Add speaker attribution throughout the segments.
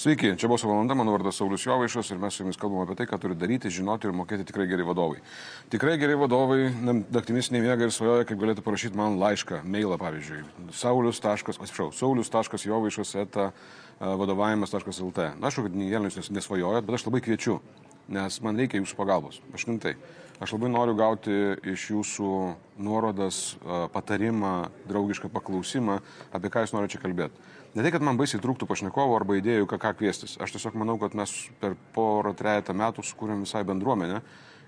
Speaker 1: Sveiki, čia buvo valanda, mano vardas Saulis Jovaišas ir mes su jumis kalbame apie tai, ką turi daryti, žinoti ir mokėti tikrai geri vadovai. Tikrai geri vadovai naktimis nemiega ir svajoja, kaip galėtų parašyti man laišką, mailą pavyzdžiui. Saulius. Atsiprašau, saulius.jovaišas eta vadovavimas.lt. Na, aišku, kad vienas nesvajojat, bet aš labai kviečiu, nes man reikia jūsų pagalbos. Aš rimtai. Aš labai noriu gauti iš jūsų nuorodas, patarimą, draugišką paklausimą, apie ką jūs norite čia kalbėti. Ne tai, kad man baisiai trūktų pašnekovo arba idėjų, ką, ką kviestis. Aš tiesiog manau, kad mes per porą, trejata metų sukūrėm visai bendruomenę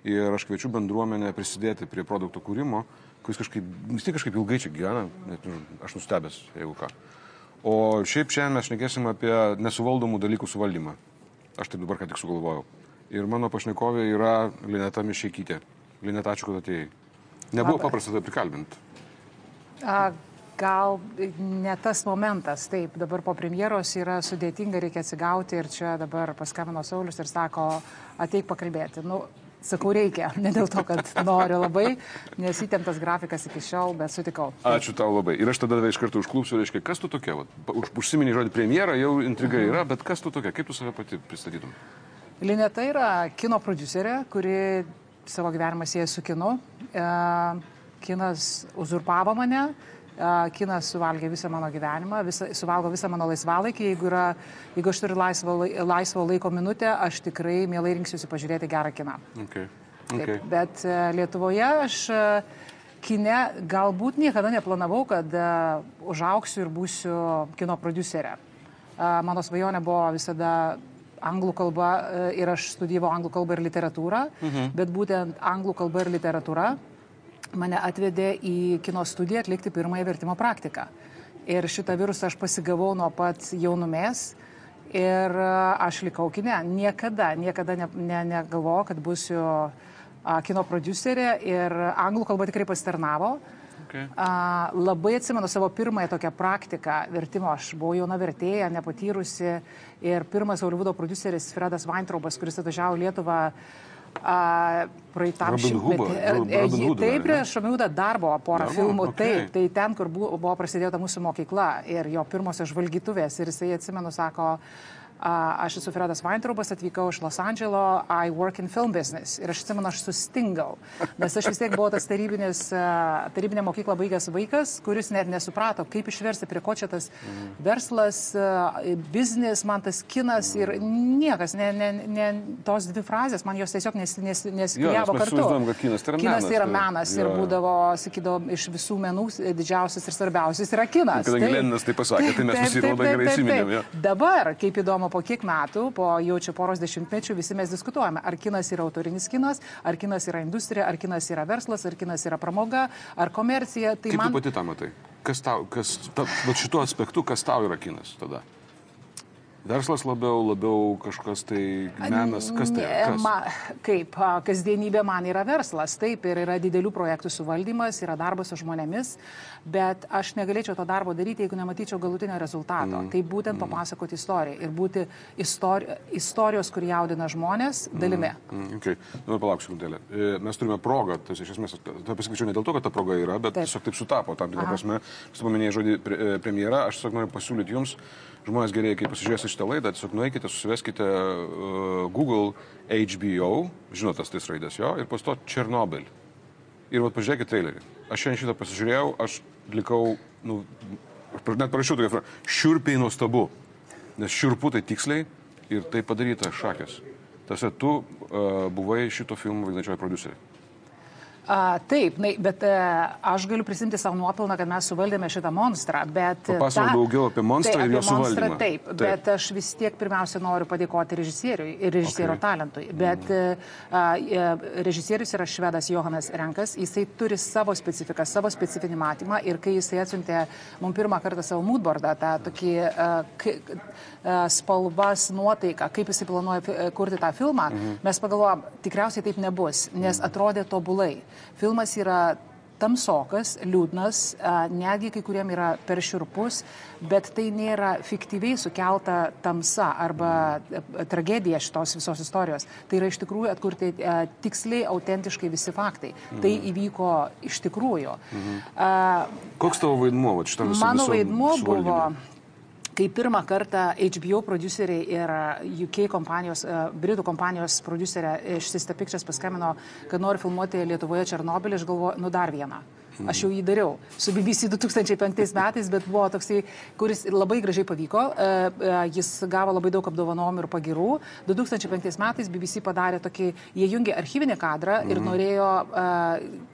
Speaker 1: ir aš kviečiu bendruomenę prisidėti prie produkto kūrimo, kuris kažkaip, vis tiek kažkaip ilgai čia gyvena, net aš nustebęs, jeigu ką. O šiaip šiandien mes šnekėsim apie nesuvaldomų dalykų suvaldymą. Aš taip dabar ką tik sugalvojau. Ir mano pašnekovė yra Lineta Mišeikytė. Lineta, ačiū, kad atėjai. Nebuvo Labas. paprasta tai prikalbinti.
Speaker 2: Gal ne tas momentas, taip, dabar po premjeros yra sudėtinga, reikia atsigauti ir čia dabar paskambino Saulis ir sako, ateik pakalbėti. Nu, sakau, reikia, ne dėl to, kad noriu labai, nes įtemptas grafikas iki šiol, bet sutikau.
Speaker 1: Ačiū tau labai. Ir aš tada iš karto užklupsiu, reiškia, kas tu tokia? Už, užsiminį žodį premjera, jau intriga mhm. yra, bet kas tu tokia? Kaip tu save pati pristatytum?
Speaker 2: Lineta yra kino producerė, kuri savo gyvenimą sieja su kinu. E, kinas uzurpavo mane kinas suvalgė visą mano gyvenimą, visą, suvalgo visą mano laisvalaikį. Jeigu, yra, jeigu aš turiu laisvo, laisvo laiko minutę, aš tikrai mielai rinksiuosi pažiūrėti gerą kiną.
Speaker 1: Okay. Okay.
Speaker 2: Taip, bet Lietuvoje aš kine galbūt niekada neplanavau, kad užauksiu ir būsiu kino producerė. Mano svajonė buvo visada anglų kalba ir aš studijavau anglų kalbą ir literatūrą, mhm. bet būtent anglų kalba ir literatūra mane atvedė į kino studiją atlikti pirmąją vertimo praktiką. Ir šitą virusą aš pasigavau nuo pat jaunumės ir e, aš likau kine. Niekada, niekada ne, ne, negalvojau, kad būsiu kino producerė ir anglų kalba tikrai pasitarnavo. Okay. A, labai atsimenu savo pirmąją tokią praktiką vertimo. Aš buvau jauna vertėja, nepatyrusi ir pirmas Holivudo produceris Fredas Weintraubas, kuris atvažiavo Lietuvą praeitam šimtmetį. Taip, prieš Šamiudą dar buvo pora Darbo? filmų, okay. taip, tai ten, kur buvo, buvo prasidėta mūsų mokykla ir jo pirmosios žvalgytuvės ir jisai atsimenu, sako, Aš esu Fredas Weintraubas, atvykau iš Los Andželo, I work in film business. Ir aš atsimenu, aš sustingau, nes aš vis tiek buvau tas tarybinė mokykla baigęs vaikas, kuris net nesuprato, kaip išversti, prie ko čia tas verslas, biznis, man tas kinas ir niekas, ne, ne, ne, tos dvi frazės, man jos tiesiog nes, nes, neskrijavo
Speaker 1: kartu. Kad kinas tai yra
Speaker 2: kinas. Kinas
Speaker 1: tai
Speaker 2: yra menas jo, ir būdavo, sakydavo, iš visų menų didžiausias ir svarbiausias yra kinas.
Speaker 1: Kadangi Leninas tai pasakė, tai mes visi labai gerai įsiminėme.
Speaker 2: Dabar, kaip įdomu, po kiek metų, po jau čia poros dešimtmečių visi mes diskutuojame, ar kinas yra autorinis kinas, ar kinas yra industrija, ar kinas yra verslas, ar kinas yra pramoga, ar komercija.
Speaker 1: Tai Kaip man... tu pati tą matai? Kas tau, kas, ta, šituo aspektu, kas tau yra kinas tada? Verslas labiau, labiau kažkas tai menas, kas tai yra?
Speaker 2: Ma, kaip, kasdienybė man yra verslas, taip, ir yra didelių projektų suvaldymas, yra darbas su žmonėmis, bet aš negalėčiau to darbo daryti, jeigu nematyčiau galutinio rezultato. Mm. Tai būtent mm. papasakoti istoriją ir būti istori istorijos, kur jaudina žmonės, dalimi.
Speaker 1: Mm. Mm. Okay. Dabar palauk sekundėlę. E, mes turime progą, tai iš esmės, tai pasakyčiau ne dėl to, kad ta proga yra, bet taip. tiesiog taip sutapo, tam tikrą prasme. Jūs paminėjai žodį e, premjerą, aš tiesiog noriu pasiūlyti jums žmonės gerai, kai pasižiūrėsite šitą laidą, tiesiog nueikite, susiveskite uh, Google HBO, žinot tas tais raidės jo, ir pasto Černobyl. Ir vat pažiūrėkite trailerį. Aš šiandien šitą pasižiūrėjau, aš likau, nu, net parašiau tokią frazę, šiurpiai nuostabu. Nes šiurpu tai tiksliai ir tai padaryta šakės. Tas tu uh, buvai šito filmo vaidinančioji producerė.
Speaker 2: A, taip, na, bet a, e, aš galiu prisimti savo nuopelną, kad mes suvaldėme šitą monstrą.
Speaker 1: Papasakok daugiau apie monstrą tai, ir jo suvaldymą.
Speaker 2: Taip, taip, bet aš vis tiek pirmiausia noriu padėkoti režisieriui ir režisiero okay. talentui. Bet mm. a, a, režisierius yra švedas Johanas Renkas, jisai turi savo specifiką, savo specifinį matymą ir kai jisai atsiuntė mums pirmą kartą savo moodboardą, tą tokį a, k, spalvas, nuotaiką, kaip jisai planuoja kurti tą filmą, mm. mes pagalvojom, tikriausiai taip nebus, nes atrodė tobulai. Filmas yra tamsokas, liūdnas, netgi kai kuriem yra per širpus, bet tai nėra fiktyviai sukelta tamsa arba tragedija šitos visos istorijos. Tai yra iš tikrųjų atkurti tiksliai, autentiškai visi faktai. Tai mhm. Tai įvyko iš tikrųjų.
Speaker 1: Mhm. Koks tavo vaidmuo šitame visame?
Speaker 2: Mano vaidmuo buvo kai pirmą kartą HBO produceriai ir UK kompanijos, Britų kompanijos producerė iš Sista Pictures paskambino, kad nori filmuoti Lietuvoje Černobylį, aš galvoju, nu dar vieną. Aš jau jį dariau su BBC 2005 metais, bet buvo toksai, kuris labai gražiai pavyko. E, e, jis gavo labai daug apdovanojimų ir pagirų. 2005 metais BBC padarė tokį, jie jungė archyvinį kadrą ir mm. norėjo e,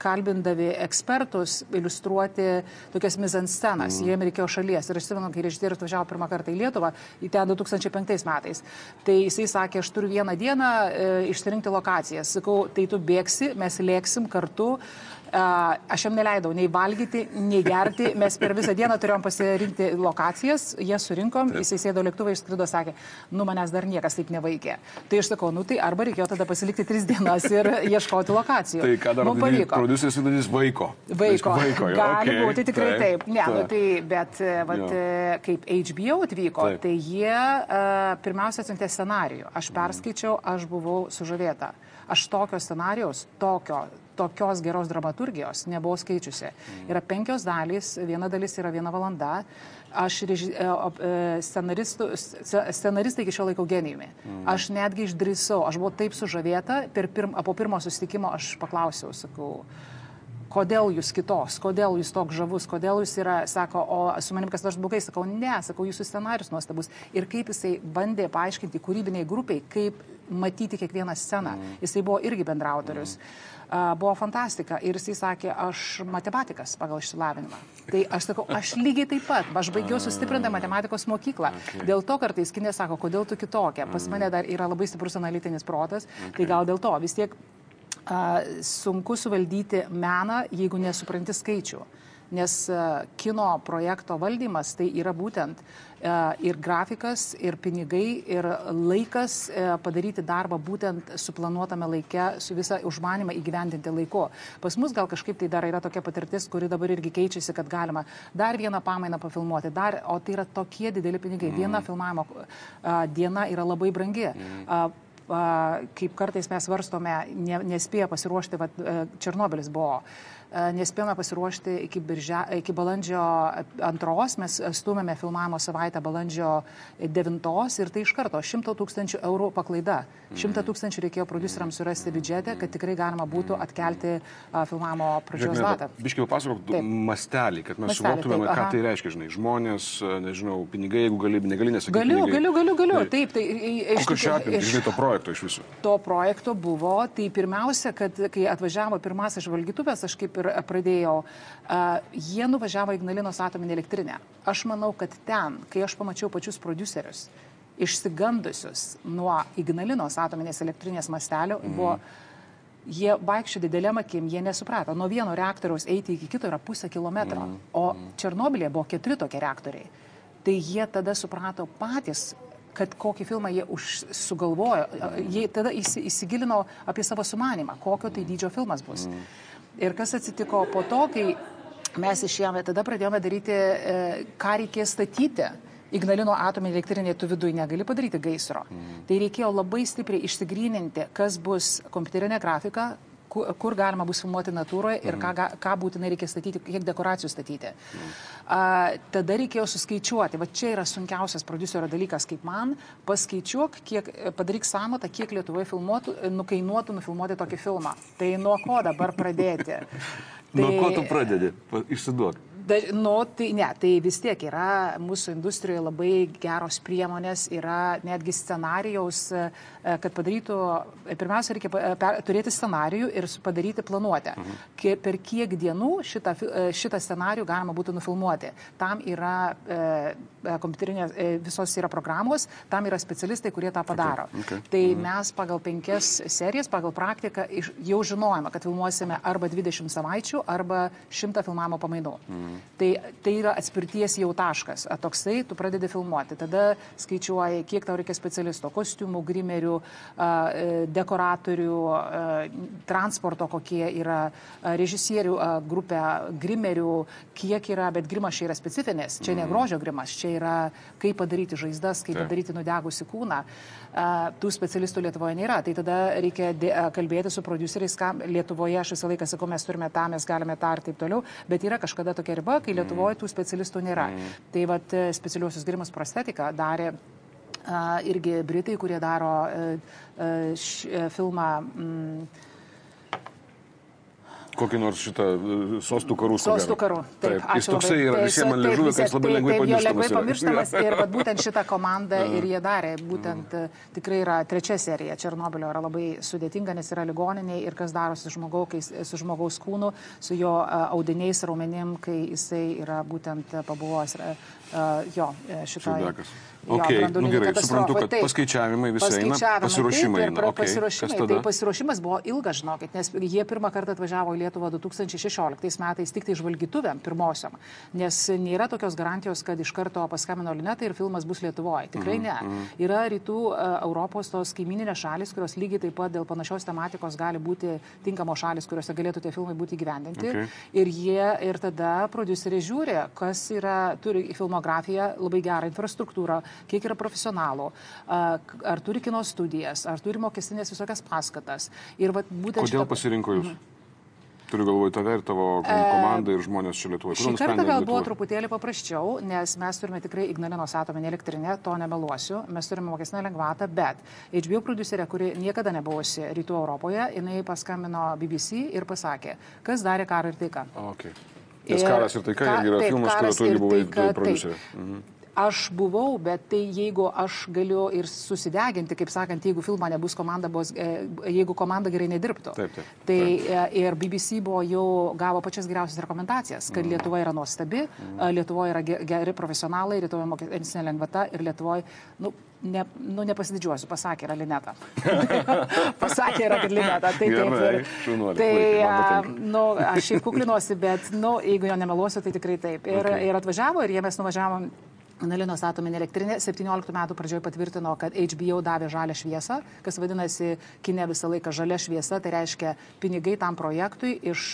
Speaker 2: kalbindami ekspertus iliustruoti tokias mizanscenas. Mm. Jiem reikėjo šalies. Ir aš atsimenu, kai režisierius važiavo pirmą kartą į Lietuvą, į ten 2005 metais. Tai jisai sakė, aš turiu vieną dieną e, išsirinkti lokacijas. Sakau, tai tu bėgsi, mes lėksim kartu. Aš jam neleidau nei valgyti, nei gerti. Mes per visą dieną turėjom pasirinkti lokacijas, jie surinkom, taip. jisai sėdo lėktuvą, išskrido, sakė, nu manęs dar niekas taip nevaikė. Tai aš sakau, nu tai arba reikėjo tada pasilikti tris dienas ir ieškoti lokacijų.
Speaker 1: Tai ką dar pavyko? Produceris sudarys vaiko.
Speaker 2: Vaiko. vaiko jo, Gali okay. būti tikrai taip. taip. Ne, nu taip. Nu, tai, bet vat, jo. kaip HBO atvyko, taip. tai jie uh, pirmiausia atsiuntė scenarijų. Aš perskaičiau, aš buvau sužavėta. Aš tokio scenarijaus, tokio tokios geros dramaturgijos nebuvau skaičiusi. Yra penkios dalys, viena dalis yra viena valanda. Aš reži, e, e, scenaristai iki šiol laikau genijumi. Aš netgi išdrįsau, aš buvau taip sužavėta, pirm, po pirmo susitikimo aš paklausiau, sakau, kodėl jūs kitos, kodėl jūs toks žavus, kodėl jūs yra, sako, o su manim kas nors blogai, sakau, ne, sakau, jūsų scenarius nuostabus. Ir kaip jisai bandė paaiškinti kūrybiniai grupiai, kaip matyti kiekvieną sceną. Mm. Jisai buvo irgi bendrautorius. Mm buvo fantastika. Ir jisai sakė, aš matematikas pagal išsilavinimą. Tai aš sakau, aš lygiai taip pat, aš baigiau sustiprintą matematikos mokyklą. Dėl to kartais kinė sako, kodėl tu kitokia. Pas mm. mane dar yra labai stiprus analitinis protas, tai gal dėl to vis tiek a, sunku suvaldyti meną, jeigu nesupranti skaičių nes e, kino projekto valdymas tai yra būtent e, ir grafikas, ir pinigai, ir laikas e, padaryti darbą būtent suplanuotame laike, su visą užmanimą įgyvendinti laiku. Pas mus gal kažkaip tai dar yra tokia patirtis, kuri dabar irgi keičiasi, kad galima dar vieną pamainą pafilmuoti, dar, o tai yra tokie dideli pinigai. Mm. Viena filmavimo diena yra labai brangi. Mm kaip kartais mes varstome, ne, nespėja pasiruošti, va, Černobilis buvo E, nespėjome pasiruošti iki, biržia, iki balandžio antros, mes stumėme filmavimo savaitę balandžio devintos ir tai iš karto 100 tūkstančių eurų paklaida. 100 tūkstančių reikėjo produceriams surasti biudžete, kad tikrai galima būtų atkelti uh, filmavimo pradžios datą.
Speaker 1: Biškiai papasakok mastelį, kad mes suvoktumėme, ką tai reiškia, žinai, žmonės, nežinau, pinigai, jeigu gali, negali nesakyti.
Speaker 2: Galiu,
Speaker 1: pinigai.
Speaker 2: galiu, galiu, galiu. Tai, Taip, tai
Speaker 1: iš tikrųjų. Žinai, to projekto iš viso?
Speaker 2: To projekto buvo, tai pirmiausia, kad kai atvažiavo pirmasis žvalgytuvės, aš kaip ir pradėjau, uh, jie nuvažiavo į Ignalinos atominę elektrinę. Aš manau, kad ten, kai aš pamačiau pačius producerius, išsigandusius nuo Ignalinos atominės elektrinės mastelio, mm. buvo jie vaikščio didelėm akim, jie nesuprato. Nuo vieno reaktoriaus eiti iki kito yra pusę kilometro, mm. o Černobilė buvo keturi tokie reaktoriai. Tai jie tada suprato patys, kad kokį filmą jie sugalvojo, jie tada įsigilino apie savo sumanimą, kokio tai dydžio filmas bus. Mm. Ir kas atsitiko po to, kai mes išėjome, tada pradėjome daryti, e, ką reikės statyti. Ignalino atominė elektrinė tu viduje negali padaryti gaisro. Mm. Tai reikėjo labai stipriai išsigryninti, kas bus kompiuterinė grafika, kur galima bus filmuoti natūroje ir ką, mm. ką būtinai reikia statyti, kiek dekoracijų statyti. A, tada reikėjo suskaičiuoti, va čia yra sunkiausias producerio dalykas, kaip man, paskaičiuok, kiek, padaryk samatą, kiek Lietuvoje filmuotų, nukainuotų nufilmuoti tokį filmą. Tai nuo ko dabar pradėti?
Speaker 1: Tai, nuo ko tu pradedi? Išsiduok.
Speaker 2: Da, nu, tai ne, tai vis tiek yra mūsų industrijoje labai geros priemonės, yra netgi scenarijaus, e, kad padarytų, e, pirmiausia, reikia per, turėti scenarijų ir padaryti planuotę. Mhm. Per kiek dienų šitą, e, šitą scenarijų galima būtų nufilmuoti. Tam yra e, kompiuterinės, e, visos yra programos, tam yra specialistai, kurie tą padaro. Okay. Okay. Tai mhm. mes pagal penkias serijas, pagal praktiką jau žinojame, kad filmuosime arba 20 savaičių, arba 100 filmavimo pamainų. Mhm. Tai, tai yra atspirties jau taškas. A, toksai, tu pradedi filmuoti. Tada skaičiuoji, kiek tau reikia specialisto, kostiumų, grimerių, e, dekoratorių, transporto kokie yra, režisierių grupė, grimerių, kiek yra, bet grimas čia yra specifinis. Čia ne mhm. grožio grimas, čia yra kaip padaryti žaizdas, kaip padaryti nudegusi kūną. Tų specialistų Lietuvoje nėra. Tai tada reikia kalbėti su produceriais, ką Lietuvoje aš visą laiką sakau, mes turime tą, mes galime tą ir taip toliau, bet yra kažkada tokia riba darbą, kai Lietuvoje tų specialistų nėra. Mm. Tai vat specialiuosius gerimus prostetiką darė irgi Britai, kurie daro uh, uh, š, filmą. Mm,
Speaker 1: kokį nors šitą e, sostų karų.
Speaker 2: Sostų karų.
Speaker 1: Taip, taip jis toksai yra visiems man liežuvė, kad jis labai lengvai pamirštamas.
Speaker 2: Lengvai pamirštamas ir vat, būtent šitą komandą ir jie darė. Būtent mm. tikrai yra trečia serija. Černobilio yra labai sudėtinga, nes yra ligoniniai ir kas darosi žmogaus, su žmogaus kūnu, su jo audiniais raumenim, kai jisai yra būtent pabuvojęs jo šitoje.
Speaker 1: Okay, nu gerai, suprantu, kad taip, paskaičiavimai visai eina, pasiruošimai
Speaker 2: eina. Okay, pasiruošimai, tai pasiruošimas buvo ilgas, žinokit, nes jie pirmą kartą atvažiavo į Lietuvą 2016 metais tik tai žvalgytuvėm pirmosiom, nes nėra tokios garantijos, kad iš karto paskambino Linetai ir filmas bus Lietuvoje. Tikrai ne. Mm, mm. Yra rytų uh, Europos tos kaimininės šalis, kurios lygiai taip pat dėl panašios tematikos gali būti tinkamos šalis, kuriuose galėtų tie filmai būti gyvendinti. Okay. Ir jie ir tada produceriai žiūri, kas yra, turi filmografiją, labai gerą infrastruktūrą, kiek yra profesionalų, ar turi kino studijas, ar turi mokestinės visokias paskatas. Ir vat,
Speaker 1: būtent Kodėl šitą... pasirinko jūs? Mhm. Turiu galvoje tave ir tavo komandą ir žmonės čia Lietuvoje.
Speaker 2: Šį kartą gal buvo truputėlį paprasčiau, nes mes turime tikrai Ignalinos atominę elektrinę, to nemeluosiu, mes turime mokestinę lengvatą, bet HBO producerė, kuri niekada nebuvusi Rytų Europoje, jinai paskambino BBC ir pasakė, kas darė karą ir taiką.
Speaker 1: Okay. Nes karas ir taika ka, yra taip, filmas, kurio tu irgi buvai producerė. Mhm
Speaker 2: aš buvau, bet tai jeigu aš galiu ir susideginti, kaip sakant, jeigu filmo nebus komanda, bus, e, jeigu komanda gerai nedirbtų. Taip, taip, taip. Tai e, ir BBC buvo jau gavo pačias geriausias rekomendacijas, kad mm. Lietuva yra nuostabi, mm. Lietuvoje yra geri profesionalai, Lietuvoje mokestinė lengvata ir Lietuvoje, nu, ne, nu, nepasididžiuosiu, pasakė yra Lineta. pasakė yra Lineta. Tai,
Speaker 1: Gerai, taip, ir,
Speaker 2: tai, a, nu, aš šiaip kuklinuosi, bet, nu, jeigu jo nemeluosiu, tai tikrai taip. Ir, okay. ir atvažiavo ir jie mes nuvažiavom Ignalinos atominė elektrinė 17 metų pradžioje patvirtino, kad HBO davė žalę šviesą, kas vadinasi kine visą laiką žalia šviesa, tai reiškia pinigai tam projektui iš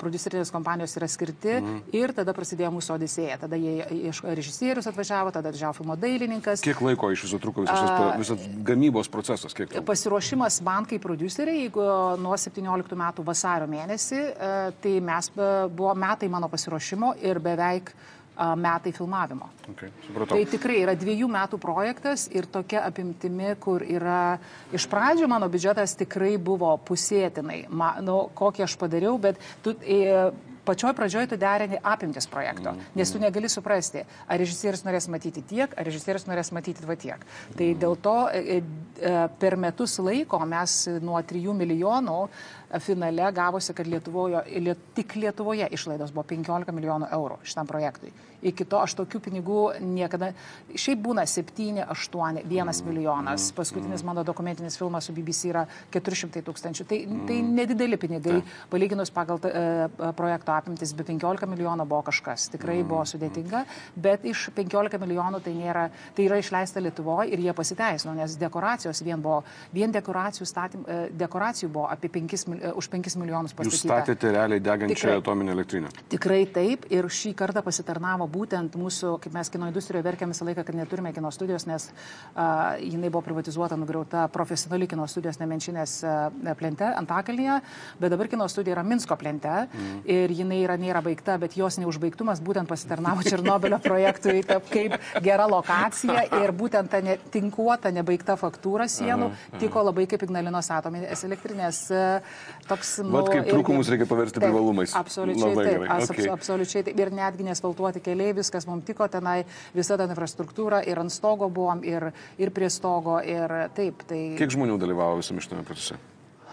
Speaker 2: producerinės kompanijos yra skirti mm. ir tada prasidėjo mūsų odisėja. Tada jie iš režisierius atvažiavo, tada atvažiavo filmo dailininkas.
Speaker 1: Kiek laiko iš viso truko visas, visas gamybos procesas?
Speaker 2: Pasiruošimas man kaip produceriai, jeigu nuo 17 metų vasario mėnesį, tai mes buvo metai mano pasiruošimo ir beveik metai filmavimo.
Speaker 1: Okay,
Speaker 2: supratau. tai tikrai yra dviejų metų projektas ir tokia apimtimi, kur yra iš pradžių mano biudžetas tikrai buvo pusėtinai, nu, kokį aš padariau, bet tu, e, pačioj pradžioj tu derini apimtis projekto, mm, nes tu negali suprasti, ar režisierius norės matyti tiek, ar režisierius norės matyti va tiek. Tai dėl to per metus laiko mes nuo 3 milijonų finale gavosi, kad Lietuvoje, liet, tik Lietuvoje išlaidos buvo 15 milijonų eurų šitam projektui. Iki to aš tokių pinigų niekada, šiaip būna 7, 8, 1 milijonas. Paskutinis mano dokumentinis filmas su BBC yra 400 tūkstančių. Tai, tai nedideli pinigai, palyginus pagal uh, projekto apimtis, be 15 milijonų buvo kažkas. Tikrai buvo sudėtinga, bet iš 15 milijonų tai nėra, tai yra išleista Lietuvoje ir jie pasiteisino, nes dekoracijos vien buvo, vien dekoracijų, statym, dekoracijų buvo apie 5 milijonų E, už 5 milijonus pastatyta.
Speaker 1: Jūs statėte realiai degančią atominę elektrinę.
Speaker 2: Tikrai taip ir šį kartą pasitarnavo būtent mūsų, kaip mes kino industrijoje verkiam visą laiką, kad neturime kino studijos, nes uh, jinai buvo privatizuota, nugriauta profesionali kino studijos Nemenčinės uh, plente Antakalnyje, bet dabar kino studija yra Minsko plente mm. ir jinai yra, nėra baigta, bet jos neužbaigtumas būtent pasitarnavo Černobilio projektui kaip gera lokacija ir būtent ta ne, tinkuota, nebaigta faktūra sienų aha, aha. tiko labai kaip Ignalinos atominės elektrinės uh, toks...
Speaker 1: Nu, Vat kaip trūkumus reikia paversti taip, privalumais.
Speaker 2: Absoliučiai Labai taip. As, okay. Absoliučiai taip. Ir netgi nesfaltuoti keliai, viskas mums tiko tenai, visa ta infrastruktūra ir ant stogo buvom, ir, ir prie stogo, ir taip. Tai...
Speaker 1: Kiek žmonių dalyvavo visame šitame procese?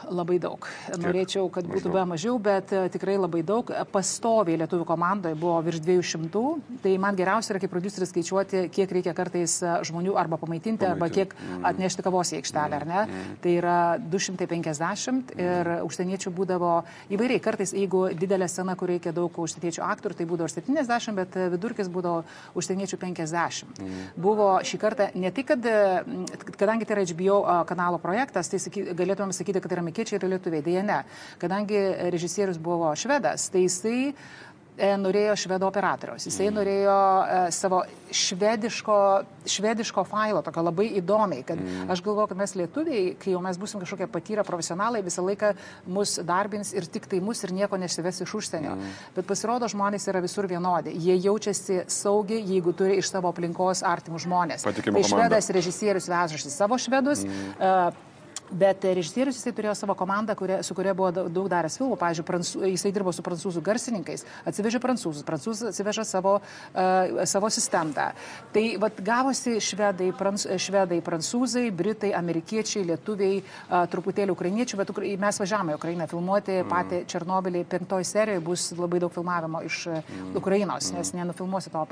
Speaker 2: Labai daug. Norėčiau, kad būtų be mažiau, bet e, tikrai labai daug. Pastoviai lietuvių komandoje buvo virš 200. Tai man geriausia yra kaip produceris skaičiuoti, kiek reikia kartais e, žmonių arba pamaitinti, arba kiek mm. atnešti kavos į aikštelę, ar ne. Mm. Tai yra 250 ir užsieniečių būdavo įvairiai. Kartais, jeigu didelė scena, kur reikia daug užsieniečių aktorių, tai būdavo 70, bet vidurkis būdavo užsieniečių 50. Mm. Buvo šį kartą ne tik, kad, kadangi tai yra HBO kanalo projektas, tai saky, galėtumėm sakyti, kad tai yra amerikiečiai ir lietuviai. Deja, ne. Kadangi režisierius buvo švedas, tai jisai e, norėjo švedo operatoriaus, jisai mm. norėjo e, savo švediško, švediško failo, tokio labai įdomiai, kad mm. aš galvoju, kad mes lietuviai, kai jau mes busim kažkokie patyrę profesionalai, visą laiką mus darbins ir tik tai mus ir nieko nesives iš užsienio. Mm. Bet pasirodo, žmonės yra visur vienodi. Jie jaučiasi saugiai, jeigu turi iš savo aplinkos artimus žmonės.
Speaker 1: Patikimo
Speaker 2: tai švedas režisierius vežasi savo švedus. Mm. Uh, Bet režisierius jisai turėjo savo komandą, kuria, su kuria buvo daug daręs filmų. Pavyzdžiui, prancū, jisai dirbo su prancūzų garsininkais, atsivežė prancūzus, prancūzus atsivežė savo, uh, savo asistentą. Tai vad gavosi švedai, pranc, švedai, prancūzai, britai, amerikiečiai, lietuviai, uh, truputėlį ukrainiečių, bet mes važiavome į Ukrainą filmuoti mm. patį Černobilį. Penktoji serijoje bus labai daug filmavimo iš mm. Ukrainos, nes mm. nenufilmuosi to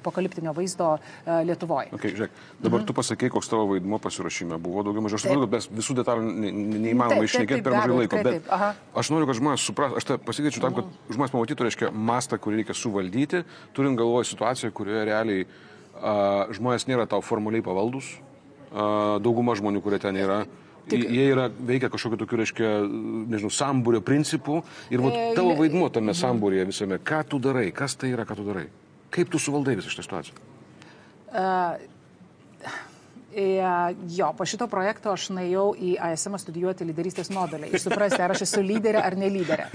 Speaker 2: apokaliptinio vaizdo uh, Lietuvoje.
Speaker 1: Okay, žiūrėk, dabar mm. tu pasakai, koks tavo vaidmuo pasiruošime buvo daugiau mažiau. Aš suprantu, kad mes visų detalių neįmanoma išnekėti per mažai laiko. Bet taip, aš noriu, kad žmonės suprastų, aš pasikeičiu tam, kad mhm. žmonės pamatytų, reiškia, mastą, kurį reikia suvaldyti, turint galvoje situaciją, kurioje realiai a, žmonės nėra tau formaliai pavaldus, a, dauguma žmonių, kurie ten yra. Tik... Jie yra veikia kažkokiu tokiu, reiškia, nežinau, sambūrio principu ir vat, e, tavo vaidmuo tame mhm. sambūrėje visame. Ką tu darai, kas tai yra, ką tu darai? Kaip tu suvaldai visą šitą situaciją? Uh,
Speaker 2: jo, po šito projekto aš nuėjau į ASM studijuoti lyderystės ir suprasti, ar aš esu lyderė ar ne lyderė.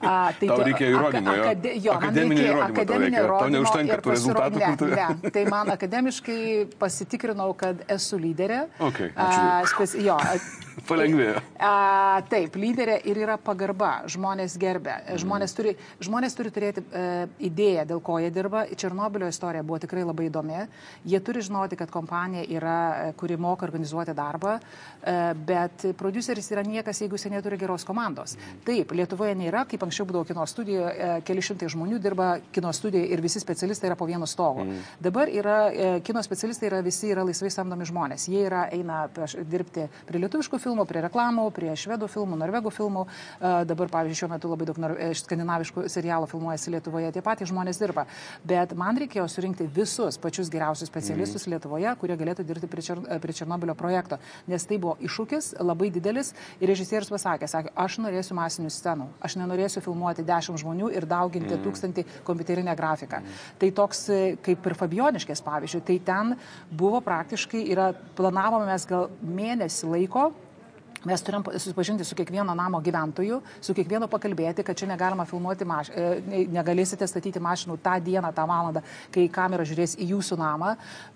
Speaker 1: A, tai Tau reikia įrodymų, jo? Akade, jo, akademinio įrodymo. Akademinio įrodymo. Tau neužtenka tų rezultatų,
Speaker 2: ne, tu... ne, tai man akademiškai pasitikrinau, kad esu lyderė.
Speaker 1: Okay, a,
Speaker 2: spes, jo,
Speaker 1: Palengvėjo.
Speaker 2: A, taip, lyderė ir yra pagarba. Žmonės gerbė. Žmonės turi, žmonės turi turėti e, idėją, dėl ko jie dirba. Černobilio istorija buvo tikrai labai įdomi. Jie turi žinoti, kad kompanija yra, e, kuri moka organizuoti darbą, e, bet produceris yra niekas, jeigu jis neturi geros komandos. Taip, Lietuvoje nėra, kaip anksčiau būdavo kino studijoje, e, keli šimtai žmonių dirba kino studijoje ir visi specialistai yra po vienu stogu. Mm. Dabar yra, e, kino specialistai yra visi yra laisvai samdomi žmonės. Jie yra, eina dirbti prie lietuviškų filmų, prie reklamų, prie švedų filmų, norvegų filmų. Dabar, pavyzdžiui, šiuo metu labai daug skandinaviškų serialų filmuojasi Lietuvoje, tie patys žmonės dirba. Bet man reikėjo surinkti visus pačius geriausius specialistus mm. Lietuvoje, kurie galėtų dirbti prie, Čer, prie Černobilio projekto. Nes tai buvo iššūkis labai didelis ir režisierius pasakė, sakė, aš norėsiu masinių scenų, aš nenorėsiu filmuoti dešimt žmonių ir dauginti mm. tūkstantį kompiuterinę grafiką. Mm. Tai toks kaip ir Fabioniškės, pavyzdžiui, tai ten buvo praktiškai, yra, planavome mes gal mėnesį laiko Mes turim susipažinti su kiekvieno namo gyventoju, su kiekvienu pakalbėti, kad čia negalima filmuoti, maš... E, negalėsite statyti mašinų tą dieną, tą valandą, kai kamera žiūrės į jūsų namą.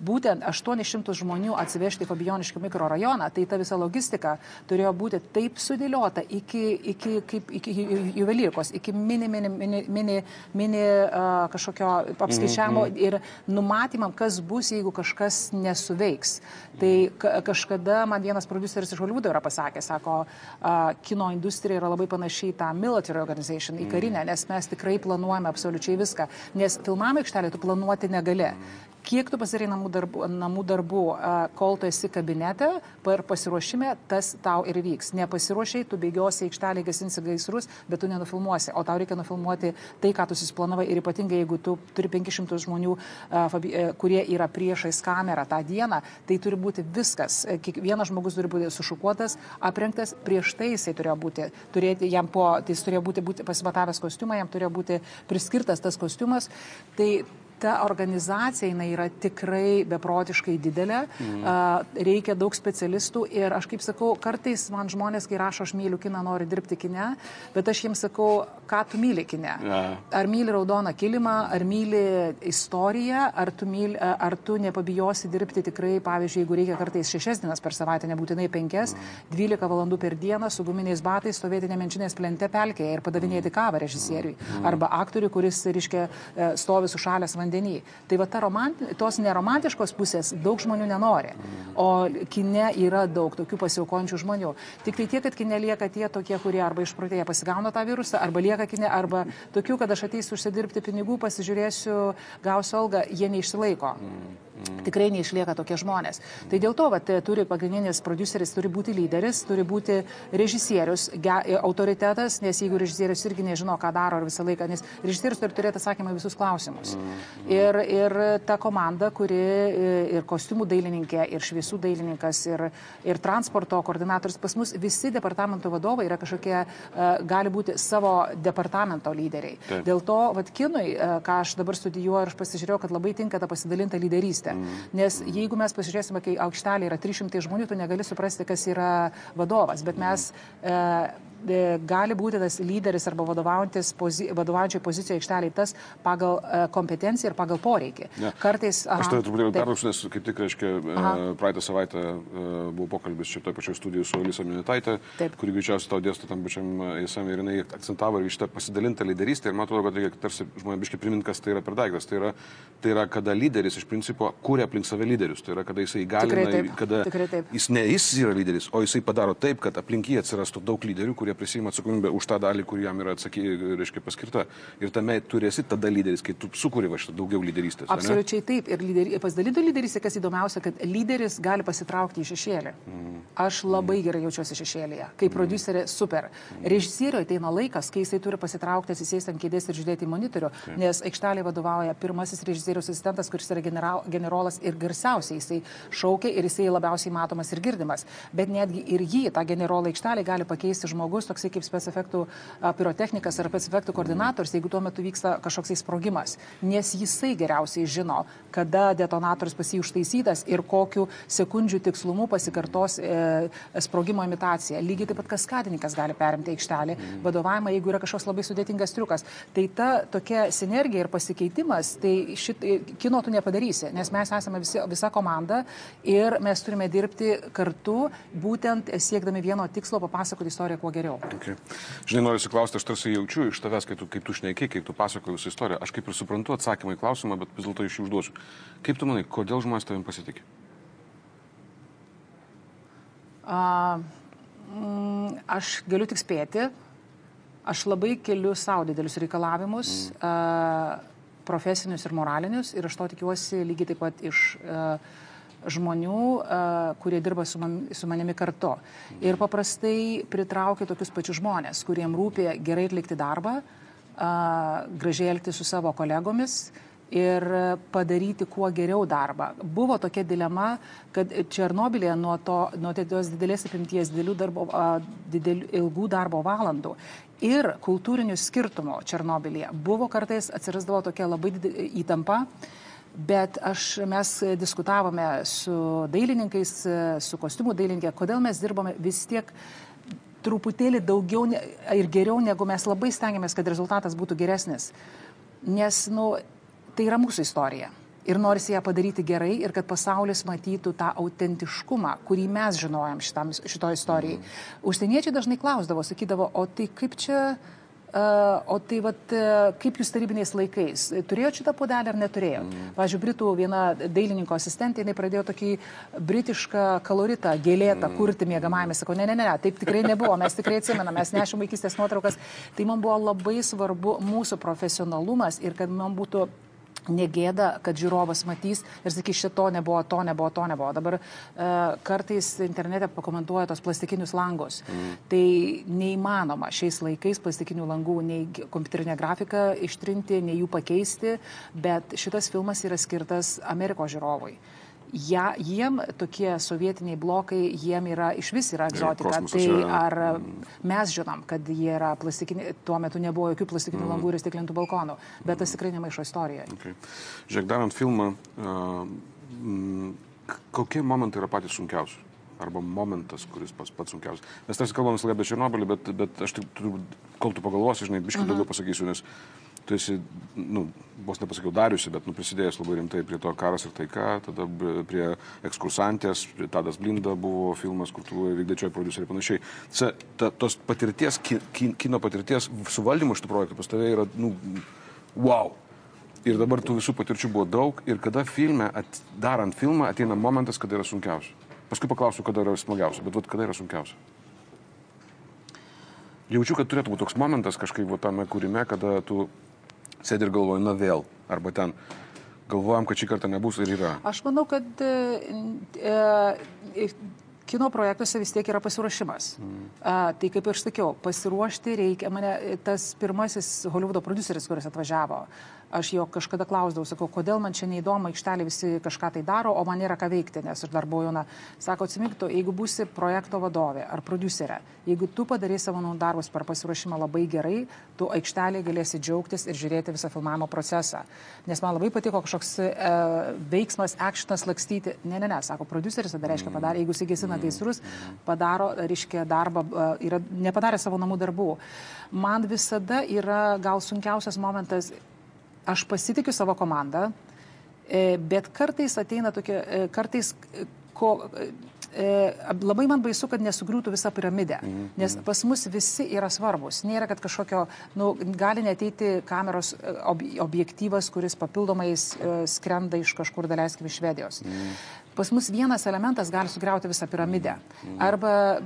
Speaker 2: Būtent 800 žmonių atsivežti į Fabioniškių mikrorajoną, tai ta visa logistika turėjo būti taip sudėliota iki, iki, kaip, iki juvelyrikos, iki mini, mini, mini, mini, mini uh, kažkokio apskaičiavimo mm -hmm. ir numatymam, kas bus, jeigu kažkas nesuveiks. Tai kažkada man vienas produceris iš Hollywoodo yra pasakęs, pasakė, sako, kino industrija yra labai panašiai į tą military organization, į karinę, nes mes tikrai planuojame absoliučiai viską, nes filmavimo aikštelė tu planuoti negali kiek tu pasidarai namų darbų, namų darbų, kol tu esi kabinete, per pasiruošimą tas tau ir vyks. Nepasiruošiai, tu bėgiosi aikštelį, gesinsi gaisrus, bet tu nenufilmuosi, o tau reikia nufilmuoti tai, ką tu susiplanavai ir ypatingai, jeigu tu turi 500 žmonių, e, kurie yra priešais kamerą tą dieną, tai turi būti viskas. E, kiekvienas žmogus turi būti sušukuotas, aprengtas, prieš tai jisai turėjo būti, turėti jam po, tai jis turėjo būti, būti pasimatavęs kostiumą, jam turėjo būti priskirtas tas kostiumas. Tai ta organizacija jinai yra tikrai beprotiškai didelė, mm. reikia daug specialistų ir aš kaip sakau, kartais man žmonės, kai rašo, aš myliu kiną, nori dirbti kine, bet aš jiems sakau, ką tu myli kine. Yeah. Ar myli raudoną kilimą, ar myli istoriją, ar tu, myli, ar tu nepabijosi dirbti tikrai, pavyzdžiui, jeigu reikia kartais šešias dienas per savaitę, nebūtinai penkias, mm. 12 valandų per dieną su guminiais batais stovėti nemenčinės plente pelkėje ir padavinėti kavą režisieriui. Mm. Arba aktoriui, kuris, reiškia, e, stovi sušalęs vandens vandeny. Tai va ta romanti, tos neromantiškos pusės daug žmonių nenori, o kine yra daug tokių pasiaukojančių žmonių. Tik tai tiek, kad kine lieka tie tokie, kurie arba išprotėję pasigauna tą virusą, arba lieka kine, arba tokių, kad aš ateisiu užsidirbti pinigų, pasižiūrėsiu, gausiu algą, jie neišsilaiko. Mm. Tikrai neišlieka tokie žmonės. Tai dėl to, vat, turi pagrindinis produceris, turi būti lyderis, turi būti režisierius, ge, autoritetas, nes jeigu režisierius irgi nežino, ką daro ar visą laiką, nes režisierius turi turėti atsakymą visus klausimus. Ir, ir ta komanda, kuri ir kostiumų dailininkė, ir šviesų dailininkas, ir, ir transporto koordinatorius, pas mus visi departamento vadovai yra kažkokie, e, gali būti savo departamento lyderiai. Taip. Dėl to, vad, kinui, e, ką aš dabar studijuoju ir aš pasižiūrėjau, kad labai tinka ta pasidalinta lyderystė. Mm. Nes jeigu mes pasižiūrėsime, kai aukštelė yra 300 žmonių, tu negali suprasti, kas yra vadovas, bet mes e, gali būti tas lyderis arba pozi, vadovaujančioje pozicijoje aikšteliai tas pagal e, kompetenciją ir pagal poreikį.
Speaker 1: Ne. Kartais... Aha, aš tai truputėlį pertrauksiu, nes kaip tik, reiškia, e, aha. praeitą savaitę buvo pokalbis šitoje pačioje studijoje su Alisa Minitaitė, kuri greičiausiai tau dėsto tam pačiam įsam ir jinai akcentavo ir šitą pasidalintą lyderystę ir man atrodo, kad reikia tarsi žmonėbiškai priminti, kas tai yra per daiktas. Tai yra, tai yra, kada lyderis iš principo kūrė aplink save lyderius. Tai yra, kada jisai įgalina, kada jis ne jis yra lyderis, o jisai padaro taip, kad aplink jį atsirastų daug lyderių, kurie kurie prisima atsakomybę už tą dalį, kuri jam yra atsaky, reiškia, paskirta. Ir tame turi esi tada lyderis, kai tu sukūri va šitą daugiau lyderystės.
Speaker 2: Absoliučiai taip. Ir lyderi, pasidalytų lyderystė, kas įdomiausia, kad lyderis gali pasitraukti į šešėlį. Mm. Aš labai gerai jaučiuosi šešėlyje. Kaip mm. producerė, super. Mm. Režisieriui ateina laikas, kai jisai turi pasitraukti, atsisėsti ant kėdės ir žiūrėti į monitorių, taip. nes aikštelė vadovauja pirmasis režisierius asistentas, kuris yra general, generolas ir garsiausiai. Jisai šaukia ir jisai labiausiai matomas ir girdimas. Bet netgi ir jį, tą generolą aikštelė, gali pakeisti žmogus žmogus, toksai kaip specefektų pirotechnikas ar specefektų koordinatorius, jeigu tuo metu vyksta kažkoks sprogimas, nes jisai geriausiai žino, kada detonatorius pas jį užtaisytas ir kokiu sekundžių tikslumu pasikartos e, sprogimo imitacija. Lygiai taip pat kaskadininkas gali perimti aikštelį mhm. vadovavimą, jeigu yra kažkoks labai sudėtingas triukas. Tai ta tokia sinergija ir pasikeitimas, tai šit, e, kino tu nepadarysi, nes mes esame visi, visa komanda ir mes turime dirbti kartu, būtent siekdami vieno tikslo papasakoti istoriją kuo geriau geriau.
Speaker 1: Okay. Žinai, noriu įsiklausti, aš tarsi jaučiu iš tavęs, kai tu, kaip tu šneki, kai tu pasakoji visą istoriją. Aš kaip ir suprantu atsakymą į klausimą, bet vis dėlto iš jų užduosiu. Kaip tu manai, kodėl žmonės tavim pasitikė?
Speaker 2: Uh, mm, aš galiu tik spėti. Aš labai keliu savo didelius reikalavimus, mm. uh, profesinius ir moralinius, ir aš to tikiuosi lygiai taip pat iš uh, žmonių, kurie dirba su, man, su manimi kartu. Ir paprastai pritraukia tokius pačius žmonės, kuriem rūpė gerai atlikti darbą, gražiai elgti su savo kolegomis ir padaryti kuo geriau darbą. Buvo tokia dilema, kad Černobilėje nuo, to, nuo tos didelės apimties darbo, didelių, ilgų darbo valandų ir kultūrinių skirtumų Černobilėje buvo kartais atsirasdavo tokia labai įtampa. Uh, Bet aš, mes diskutavome su dailininkais, su kostiumų dailininkė, kodėl mes dirbame vis tiek truputėlį daugiau ir geriau, negu mes labai stengiamės, kad rezultatas būtų geresnis. Nes, nu, tai yra mūsų istorija. Ir norisi ją padaryti gerai ir kad pasaulis matytų tą autentiškumą, kurį mes žinojom šitam, šito istorijai. Mm. Užsieniečiai dažnai klausdavo, sakydavo, o tai kaip čia O tai vat, e, kaip jūs tarybiniais laikais, turėjo šitą puodelį ar neturėjo? Mm. Pavyzdžiui, Britų viena dailininko asistentė, jinai pradėjo tokį britišką kaloritą, gėlėtą mm. kurti mėgamajame. Sakau, ne, ne, ne, taip tikrai nebuvo, mes tikrai atsimename, mes nešėm vaikystės nuotraukas. Tai man buvo labai svarbu mūsų profesionalumas ir kad man būtų negėda, kad žiūrovas matys ir sakys, šito nebuvo, to nebuvo, to nebuvo. Dabar e, kartais internete pakomentuoja tos plastikinius langus. Mm. Tai neįmanoma šiais laikais plastikinių langų nei kompiuterinę grafiką ištrinti, nei jų pakeisti, bet šitas filmas yra skirtas Amerikos žiūrovui ja, jiem tokie sovietiniai blokai, jiem yra iš vis yra egzotika. Tai ar mes žinom, kad jie yra plastikiniai, tuo metu nebuvo jokių plastikinių mm. langų ir stiklintų balkonų, bet tas tikrai nemaišo istorijoje.
Speaker 1: Okay. Žiūrėk, darant filmą, uh, kokie momentai yra patys sunkiausi? Arba momentas, kuris pats, pats sunkiausias. Mes tarsi kalbame visą laiką apie Černobylį, bet, bet aš tik, kol tu pagalvosi, žinai, biškai uh -huh. daugiau pasakysiu, nes tu esi, nu, vos nepasakiau dariusi, bet nu, prisidėjęs labai rimtai prie to karas ir taika, tada prie ekskursantės, prie Tadas Blinda buvo filmas, kur tu vykdėčioji producerį ir panašiai. Ta, ta, tos patirties, ki, kino patirties suvaldymo šitų projektų pas tave yra, nu, wow. Ir dabar tų visų patirčių buvo daug ir kada filme, at, darant filmą, ateina momentas, kada yra sunkiausia. Paskui paklausiu, kada yra smagiausia, bet vat, kada yra sunkiausia. Jaučiu, kad turėtų būti toks momentas kažkaip va, tame kūrime, kada tu sėdi ir galvoji, na vėl, arba ten, galvojam, kad šį kartą nebus ir yra?
Speaker 2: Aš manau, kad e, e, kino projektuose vis tiek yra pasiruošimas. Mm. A, tai kaip ir sakiau, pasiruošti reikia. Mane tas pirmasis Hollywoodo produceris, kuris atvažiavo, aš jo kažkada klausdavau, sakau, kodėl man čia neįdomu, aikštelė visi kažką tai daro, o man nėra ką veikti, nes aš dar buvau jauna. Sako, atsimink, tu, jeigu būsi projekto vadovė ar producerė, jeigu tu padarai savo namų darbus per pasiruošimą labai gerai, tu aikštelėje galėsi džiaugtis ir žiūrėti visą filmavimo procesą. Nes man labai patiko kažkoks e, veiksmas, akštas lakstyti. Ne, ne, ne, sako, produceris tada reiškia padarė, jeigu įsigesina gaisrus, padaro, reiškia darbą, e, yra, nepadarė savo namų darbų. Man visada yra gal sunkiausias momentas aš pasitikiu savo komandą, e, bet kartais ateina tokie, e, kartais ko, e, labai man baisu, kad nesugriūtų visa piramidė, mhm, nes mhm. pas mus visi yra svarbus. Nėra, kad kažkokio, nu, gali neteiti kameros ob, objektyvas, kuris papildomai skrenda iš kažkur, daleiskim, iš Švedijos. Mm. Pas mus vienas elementas gali sugriauti visą piramidę. Arba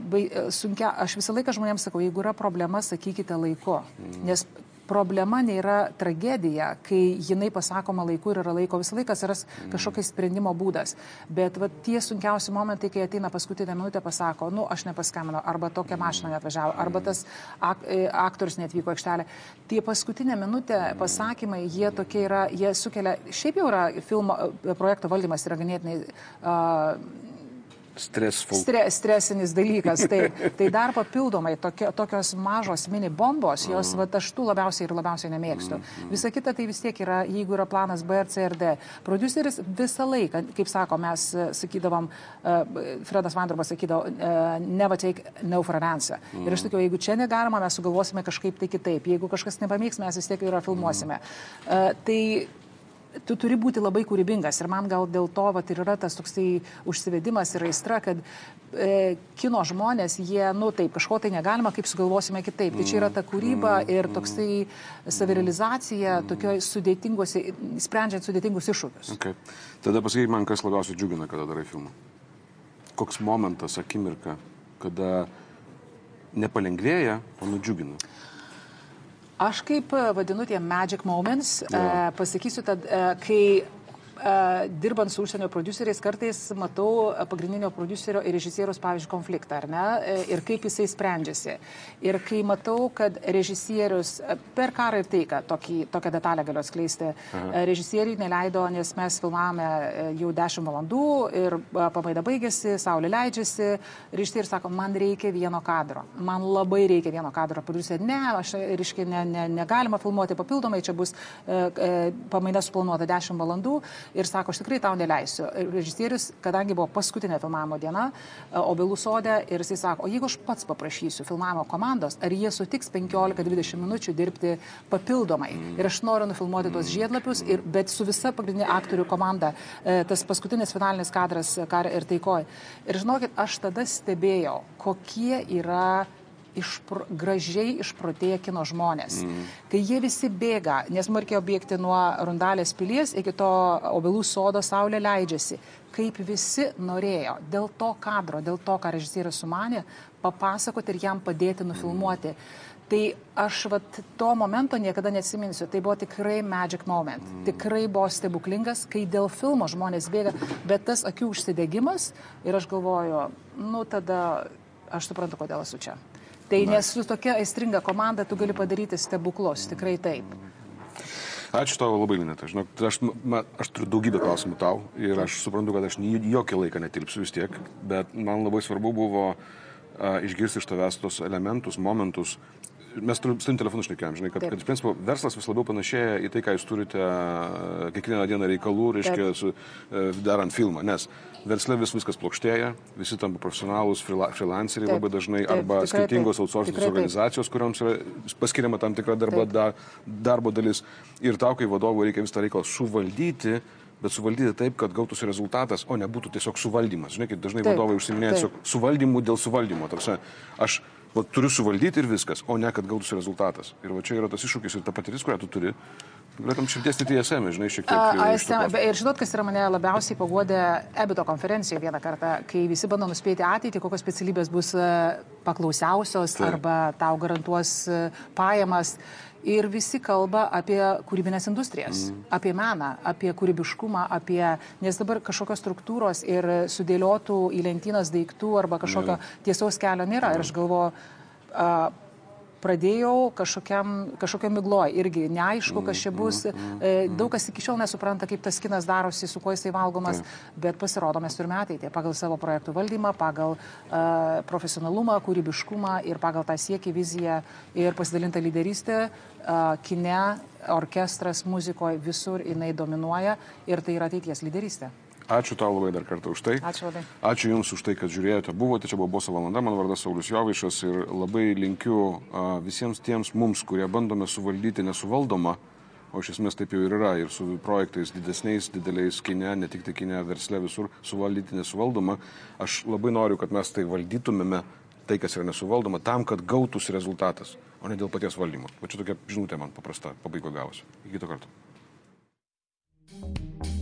Speaker 2: sunkia, aš visą laiką žmonėms sakau, jeigu yra problema, sakykite laiku. Nes problema nėra tragedija, kai jinai pasakoma laiku ir yra laiko, visą laiką atsiras kažkokiais sprendimo būdas. Bet va, tie sunkiausi momentai, kai ateina paskutinę minutę, pasako, nu, aš nepaskambinau, arba tokia mašina neatvažiavo, arba tas ak e, aktorius netvyko aikštelė. Tie paskutinę minutę pasakymai, jie tokie yra, jie sukelia, šiaip jau yra filmo e, projekto valdymas yra ganėtinai uh,
Speaker 1: Stressful.
Speaker 2: Stre, stresinis dalykas. Tai, tai dar papildomai tokio, tokios mažos mini bombos, jos mm. va, aš tų labiausiai ir labiausiai nemėgstu. Mm. Visa kita tai vis tiek yra, jeigu yra planas B, C ir D. Produceris visą laiką, kaip sako, mes e, sakydavom, uh, Fredas Vandarbas sakydavo, uh, never take no for an answer. Mm. Ir aš sakiau, jeigu čia negalima, mes sugalvosime kažkaip tai kitaip. Jeigu kažkas nepavyks, mes vis tiek yra filmuosime. Mm. Uh, tai tu turi būti labai kūrybingas. Ir man gal dėl to vat, ir yra tas toksai užsivedimas ir aistra, kad e, kino žmonės, jie, nu taip, kažko tai negalima, kaip sugalvosime kitaip. Tai čia yra ta kūryba ir toksai savirealizacija tokioj sudėtingose, sprendžiant sudėtingus iššūkius.
Speaker 1: Okay. Tada pasakyk man, kas labiausiai džiugina, kada darai filmą. Koks momentas, akimirka, kada nepalengvėja, o nudžiugina.
Speaker 2: Aš kaip e, vadinu tie magic moments, yeah. pasakysiu, tad e, kai dirbant su užsienio produceriais, kartais matau pagrindinio producerio ir režisierius, pavyzdžiui, konfliktą, ar ne, e, ir kaip jisai sprendžiasi. Ir kai matau, kad režisierius per karą ir taiką, tokį, tokią detalę galiu atskleisti, Aha. režisieriui neleido, nes mes filmavome jau 10 valandų ir pamaida baigėsi, saulė leidžiasi, režisierius sako, man reikia vieno kadro, man labai reikia vieno kadro, producerė, ne, aš, reiškia, ne, ne, negalima filmuoti papildomai, čia bus e, e, pamaida suplanuota 10 valandų ir sako, aš tikrai tau neleisiu. Režisierius, kadangi buvo paskutinė filmavimo diena, e, obelų sodė, ir jisai sako, o jeigu aš pats paprašysiu filmavimo komandos, ar jie sutiks 15-20 minučių dirbti papildomai. Mm. Ir aš noriu nufilmuoti tos žiedlapius, ir, bet su visa pagrindinė aktorių komanda, e, tas paskutinis finalinis kadras kar ir taikoj. Ir žinokit, aš tada stebėjau, kokie yra išpro, gražiai išprotėję kino žmonės. Mm. Kai jie visi bėga, nes man reikėjo bėgti nuo Rundalės pilies iki to obelų sodo saulė leidžiasi, kaip visi norėjo dėl to kadro, dėl to, ką režisierius sumanė, papasakoti ir jam padėti nufilmuoti. Mm. Tai aš vat, to momento niekada neatsiminsiu. Tai buvo tikrai magic moment. Mm. Tikrai buvo stebuklingas, kai dėl filmo žmonės bėga, bet tas akių užsidegimas ir aš galvoju, nu tada aš suprantu, kodėl esu čia. Tai nes su tokia aistringa komanda tu gali padaryti stebuklus, tikrai taip.
Speaker 1: Ačiū tau labai, Lineta. Žinok, aš, ma, aš turiu daugybę klausimų tau ir aš suprantu, kad aš jokį laiką netilpsiu vis tiek, bet man labai svarbu buvo a, išgirsti iš tavęs tos elementus, momentus, mes turim, su telefonu šnekėjom, žinai, kad, Taip. kad iš principo verslas vis labiau panašėja į tai, ką jūs turite kiekvieną dieną reikalų, reiškia, su, e, darant filmą, nes versle vis viskas plokštėja, visi tampa profesionalūs, freelanceriai labai dažnai, Taip, arba skirtingos outsourcing organizacijos, kuriuoms yra paskiriama tam tikra darbo, da, darbo dalis. Ir tau, kai vadovui reikia visą reikalą suvaldyti, bet suvaldyti taip, kad gautųsi rezultatas, o nebūtų tiesiog suvaldymas. Žinai, kaip dažnai taip, vadovai užsiminėja tiesiog suvaldymu dėl suvaldymo. Tarsi, aš va, turiu suvaldyti ir viskas, o ne kad gautųsi rezultatas. Ir va čia yra tas iššūkis ir ta patirtis, kurią tu turi. Galėtum širdies į TSM, žinai, šiek tiek.
Speaker 2: ASM, ir žinot, kas yra mane labiausiai pagodė EBITO konferencijoje vieną kartą, kai visi bando nuspėti ateitį, kokios specialybės bus paklausiausios
Speaker 1: Taip.
Speaker 2: arba tau garantuos e, pajamas. Ir visi kalba apie kūrybinės industrijas, mm. apie meną, apie kūrybiškumą, apie, nes dabar kažkokios struktūros ir sudėliotų į lentynas daiktų arba kažkokio
Speaker 1: Nėra.
Speaker 2: tiesaus kelio nėra. Ir aš galvoju, a, pradėjau kažkokiam, kažkokiam migloj irgi neaišku, kas čia bus. E, Daug kas iki šiol nesupranta, kaip tas kinas darosi, su kuo jisai valgomas, bet pasirodo, mes turime ateitį pagal savo projektų valdymą, pagal uh, profesionalumą, kūrybiškumą ir pagal tą siekį, viziją ir pasidalintą lyderystę. Kine, orkestras, muzikoje, visur jinai dominuoja ir tai yra ateities lyderystė.
Speaker 1: Ačiū tau labai dar kartą už tai.
Speaker 2: Ačiū labai.
Speaker 1: Ačiū Jums už tai, kad žiūrėjote, buvote, čia buvo Boso valanda, mano vardas Saulis Jovaišas ir labai linkiu visiems tiems mums, kurie bandome suvaldyti nesuvaldomą, o iš esmės taip jau ir yra, ir su projektais didesniais, dideliais kine, ne tik tai kine, versle visur suvaldyti nesuvaldomą, aš labai noriu, kad mes tai valdytumėme tai, kas yra nesuvaldoma, tam, kad gautus rezultatas, o ne dėl paties valdymo. Va čia tokia žinutė man paprasta, pabaigo gavosi. Iki kito karto. thank you